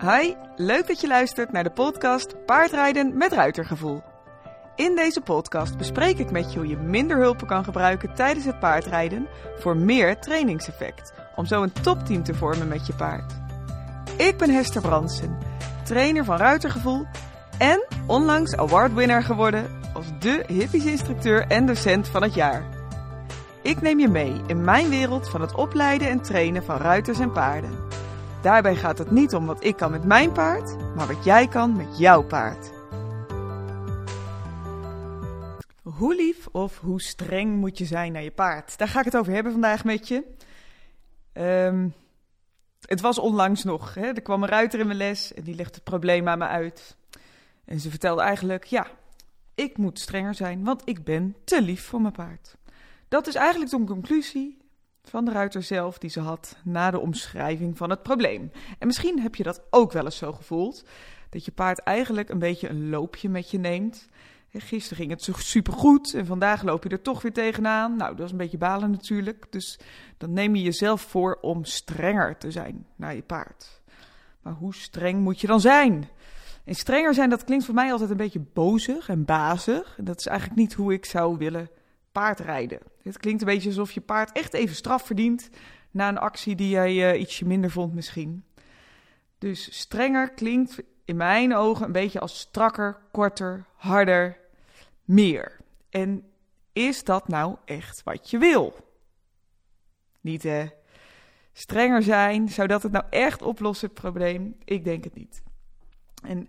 Hi, leuk dat je luistert naar de podcast Paardrijden met Ruitergevoel. In deze podcast bespreek ik met je hoe je minder hulpen kan gebruiken tijdens het paardrijden voor meer trainingseffect, om zo een topteam te vormen met je paard. Ik ben Hester Bransen, trainer van Ruitergevoel en onlangs awardwinnaar geworden als de hippies-instructeur en docent van het jaar. Ik neem je mee in mijn wereld van het opleiden en trainen van ruiters en paarden. Daarbij gaat het niet om wat ik kan met mijn paard, maar wat jij kan met jouw paard. Hoe lief of hoe streng moet je zijn naar je paard? Daar ga ik het over hebben vandaag met je. Ehm, het was onlangs nog. Hè? Er kwam een ruiter in mijn les en die legde het probleem aan me uit. En ze vertelde eigenlijk: ja, ik moet strenger zijn, want ik ben te lief voor mijn paard. Dat is eigenlijk de conclusie van de ruiter zelf die ze had na de omschrijving van het probleem. En misschien heb je dat ook wel eens zo gevoeld, dat je paard eigenlijk een beetje een loopje met je neemt. Gisteren ging het zo supergoed en vandaag loop je er toch weer tegenaan. Nou, dat is een beetje balen natuurlijk. Dus dan neem je jezelf voor om strenger te zijn naar je paard. Maar hoe streng moet je dan zijn? En strenger zijn, dat klinkt voor mij altijd een beetje bozig en bazig. Dat is eigenlijk niet hoe ik zou willen paardrijden. Het klinkt een beetje alsof je paard echt even straf verdient na een actie die jij uh, ietsje minder vond misschien. Dus strenger klinkt in mijn ogen een beetje als strakker, korter, harder, meer. En is dat nou echt wat je wil? Niet hè? Strenger zijn, zou dat het nou echt oplossen, het probleem? Ik denk het niet. En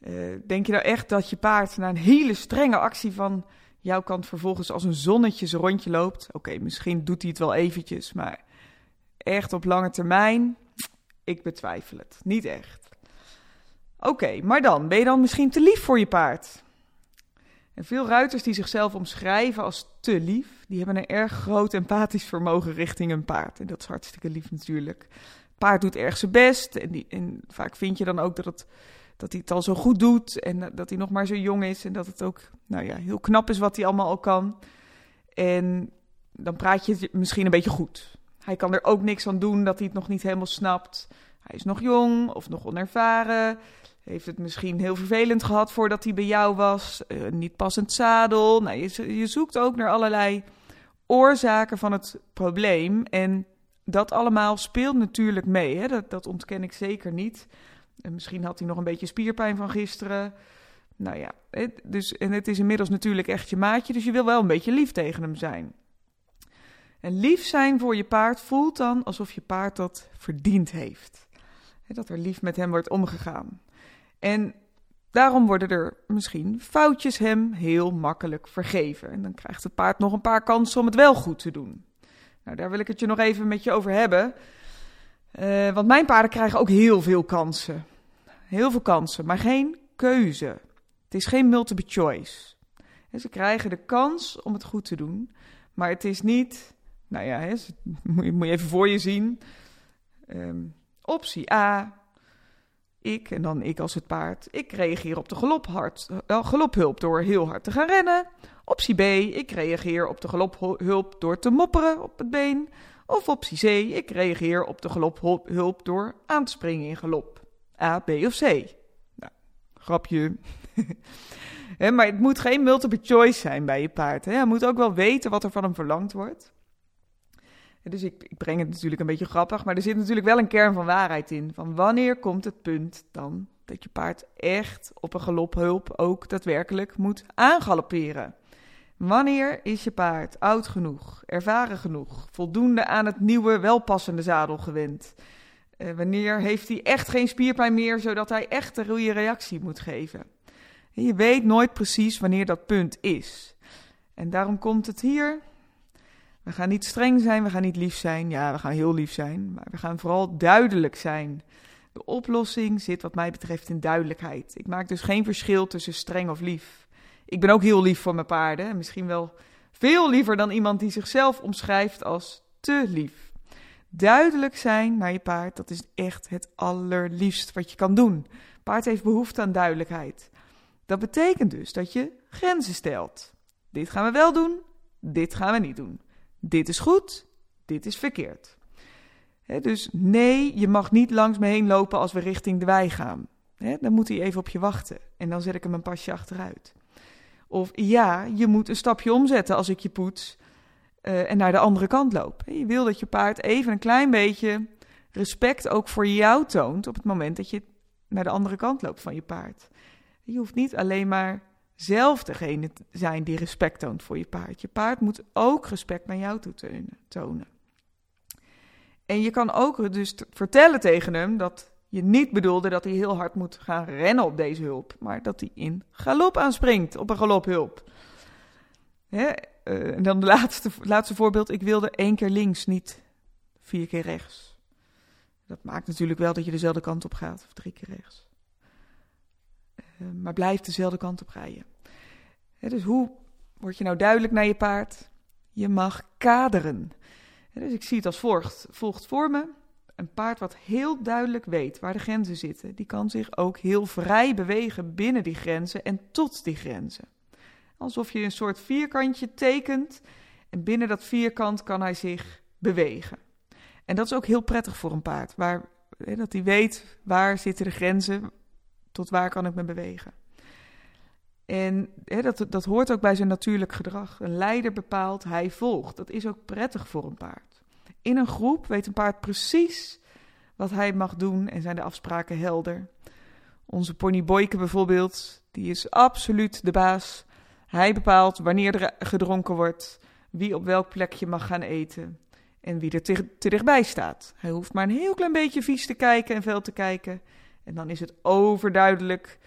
uh, denk je nou echt dat je paard na een hele strenge actie van jouw kant vervolgens als een zonnetje rondje loopt? Oké, misschien doet hij het wel eventjes, maar echt op lange termijn? Ik betwijfel het. Niet echt. Oké, maar dan, ben je dan misschien te lief voor je paard? En veel ruiters die zichzelf omschrijven als te lief, die hebben een erg groot empathisch vermogen richting een paard. En dat is hartstikke lief natuurlijk. Paard doet erg zijn best en, die, en vaak vind je dan ook dat het dat hij het al zo goed doet en dat hij nog maar zo jong is en dat het ook nou ja, heel knap is wat hij allemaal al kan. En dan praat je het misschien een beetje goed. Hij kan er ook niks aan doen dat hij het nog niet helemaal snapt. Hij is nog jong of nog onervaren. Heeft het misschien heel vervelend gehad voordat hij bij jou was. Uh, niet passend zadel. Nou, je, je zoekt ook naar allerlei oorzaken van het probleem. En dat allemaal speelt natuurlijk mee. Hè? Dat, dat ontken ik zeker niet. En misschien had hij nog een beetje spierpijn van gisteren. Nou ja, dus, en het is inmiddels natuurlijk echt je maatje, dus je wil wel een beetje lief tegen hem zijn. En lief zijn voor je paard voelt dan alsof je paard dat verdiend heeft. Dat er lief met hem wordt omgegaan. En daarom worden er misschien foutjes hem heel makkelijk vergeven. En dan krijgt het paard nog een paar kansen om het wel goed te doen. Nou, daar wil ik het je nog even met je over hebben. Uh, want mijn paarden krijgen ook heel veel kansen. Heel veel kansen, maar geen keuze. Het is geen multiple choice. ze krijgen de kans om het goed te doen, maar het is niet, nou ja, moet, je, moet, even voor je zien. Um, optie A, ik en dan ik als het paard. Ik reageer op de galophard, uh, galophulp door heel hard te gaan rennen. Optie B, ik reageer op de galophulp door te mopperen op het been. Of optie C, ik reageer op de galophulp door aan te springen in galop. A, B of C. Nou, grapje. maar het moet geen multiple choice zijn bij je paard. Hè? Hij moet ook wel weten wat er van hem verlangd wordt. Dus ik, ik, breng het natuurlijk een beetje grappig, maar er zit natuurlijk wel een kern van waarheid in. Van wanneer komt het punt dan dat je paard echt op een galophulp ook daadwerkelijk moet aangalopperen? Wanneer is je paard oud genoeg, ervaren genoeg, voldoende aan het nieuwe, welpassende zadel gewend? Uh, wanneer heeft hij echt geen spierpijn meer, zodat hij echt een goede reactie moet geven? je weet nooit precies wanneer dat punt is. En daarom komt het hier. We gaan niet streng zijn, we gaan niet lief zijn. Ja, we gaan heel lief zijn, maar we gaan vooral duidelijk zijn. De oplossing zit wat mij betreft in duidelijkheid. Ik maak dus geen verschil tussen streng of lief. Ik ben ook heel lief voor mijn paarden. Misschien wel veel liever dan iemand die zichzelf omschrijft als te lief. Duidelijk zijn naar je paard, dat is echt het allerliefst wat je kan doen. Paard heeft behoefte aan duidelijkheid. Dat betekent dus dat je grenzen stelt. Dit gaan we wel doen, dit gaan we niet doen. Dit is goed, dit is verkeerd. dus nee, je mag niet langs me heen lopen als we richting de wei gaan. dan moet hij even op je wachten en dan zet ik hem een pasje achteruit. Of ja, je moet een stapje omzetten als ik je poets uh, en naar de andere kant loop. Je wil dat je paard even een klein beetje respect ook voor jou toont op het moment dat je naar de andere kant loopt van je paard. Je hoeft niet alleen maar zelf degene te zijn die respect toont voor je paard. Je paard moet ook respect naar jou toe tonen. En je kan ook dus vertellen tegen hem dat je niet bedoelde dat hij heel hard moet gaan rennen op deze hulp, maar dat hij in galop aanspringt op een galophulp. Hè? Uh, en dan de laatste, laatste voorbeeld. Ik wilde één keer links, niet vier keer rechts. Dat maakt natuurlijk wel dat je dezelfde kant op gaat, of drie keer rechts. Uh, maar blijf dezelfde kant op rijden. dus hoe word je nou duidelijk naar je paard? Je mag kaderen. dus ik zie het als volgt, volgt voor me. Een paard wat heel duidelijk weet waar de grenzen zitten, die kan zich ook heel vrij bewegen binnen die grenzen en tot die grenzen. Alsof je een soort vierkantje tekent en binnen dat vierkant kan hij zich bewegen. En dat is ook heel prettig voor een paard, waar, dat hij weet waar zitten de grenzen, tot waar kan ik me bewegen. En hè, dat, dat hoort ook bij zijn natuurlijk gedrag. Een leider bepaalt, hij volgt. Dat is ook prettig voor een paard. In een groep weet een paard precies wat hij mag doen en zijn de afspraken helder. Onze pony Boyke bijvoorbeeld, die is absoluut de baas. Hij bepaalt wanneer er gedronken wordt, wie op welk plekje mag gaan eten en wie er te, te, dichtbij staat. Hij hoeft maar een heel klein beetje vies te kijken en veel te kijken. En dan is het overduidelijk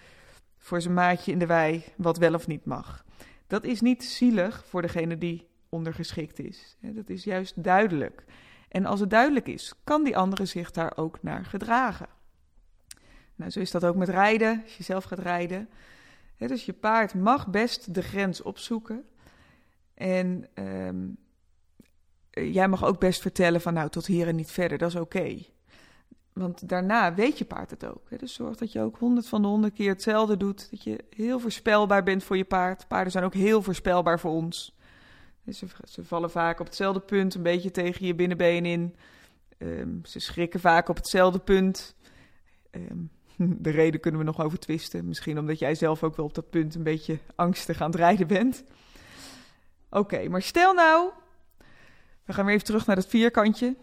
voor zijn maatje in de wei wat wel of niet mag. Dat is niet zielig voor degene die ondergeschikt is. Dat is juist duidelijk. En als het duidelijk is, kan die andere zich daar ook naar gedragen. Nou, zo is dat ook met rijden, als je zelf gaat rijden. dus je paard mag best de grens opzoeken. En ehm, jij mag ook best vertellen van nou tot hier en niet verder, dat is oké. Want daarna weet je paard het ook. Dus zorg dat je ook honderd van de honderd keer hetzelfde doet. Dat je heel voorspelbaar bent voor je paard. Paarden zijn ook heel voorspelbaar voor ons. Ze, ze, vallen vaak op hetzelfde punt, een beetje tegen je binnenbeen in. Ehm, ze schrikken vaak op hetzelfde punt. Ehm, de reden kunnen we nog over twisten. Misschien omdat jij zelf ook wel op dat punt een beetje angstig aan het rijden bent. Oké, maar stel nou, we gaan weer even terug naar dat vierkantje.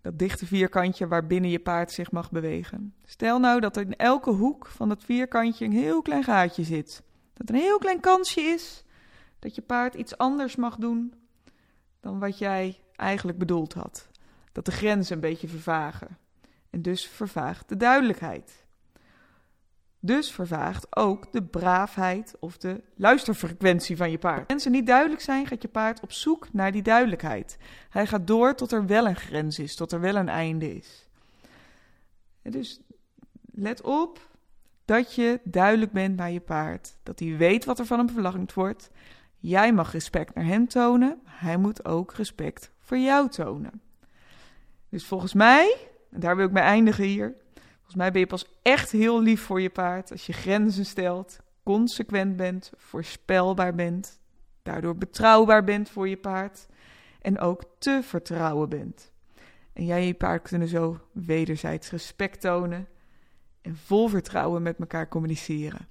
Dat dichte vierkantje waarbinnen je paard zich mag bewegen. Stel nou dat er in elke hoek van dat vierkantje een heel klein gaatje zit. Dat er een heel klein kansje is dat je paard iets anders mag doen dan wat jij eigenlijk bedoeld had. Dat de grenzen een beetje vervagen. En dus vervaagt de duidelijkheid. Dus vervaagt ook de braafheid of de luisterfrequentie van je paard. Als grenzen niet duidelijk zijn, gaat je paard op zoek naar die duidelijkheid. Hij gaat door tot er wel een grens is, tot er wel een einde is. Dus let op dat je duidelijk bent naar je paard. Dat hij weet wat er van hem verlangd wordt. Jij mag respect naar hem tonen. Hij moet ook respect voor jou tonen. Dus volgens mij, en daar wil ik mee eindigen hier. Volgens mij ben je pas echt heel lief voor je paard als je grenzen stelt, consequent bent, voorspelbaar bent, daardoor betrouwbaar bent voor je paard en ook te vertrouwen bent. En jij en je paard kunnen zo wederzijds respect tonen en vol vertrouwen met elkaar communiceren.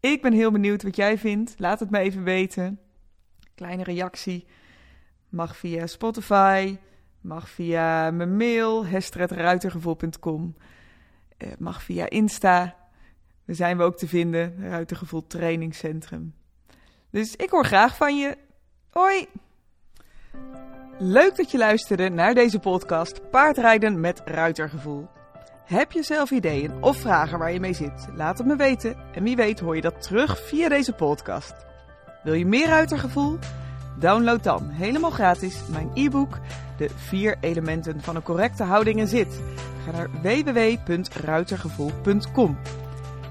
Ik ben heel benieuwd wat jij vindt. Laat het me even weten. Kleine reactie mag via Spotify, mag via mijn mail, hestredruitergevoel.com, eh, mag via Insta. Daar zijn we ook te vinden, Ruitergevoel Trainingscentrum. Dus ik hoor graag van je. Hoi! Leuk dat je luisterde naar deze podcast Paardrijden met Ruitergevoel. Heb je zelf ideeën of vragen waar je mee zit? Laat het me weten en wie weet hoor je dat terug via deze podcast. Wil je meer ruitergevoel? Download dan helemaal gratis mijn e-book De vier elementen van een correcte houding en zit. Ga naar www.ruitergevoel.com.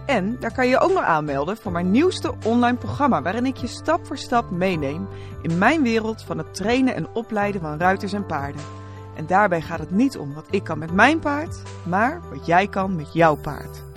En daar kan je ook nog aanmelden voor mijn nieuwste online programma waarin ik je stap voor stap meeneem in mijn wereld van het trainen en opleiden van ruiters en paarden. En daarbij gaat het niet om wat ik kan met mijn paard, maar wat jij kan met jouw paard.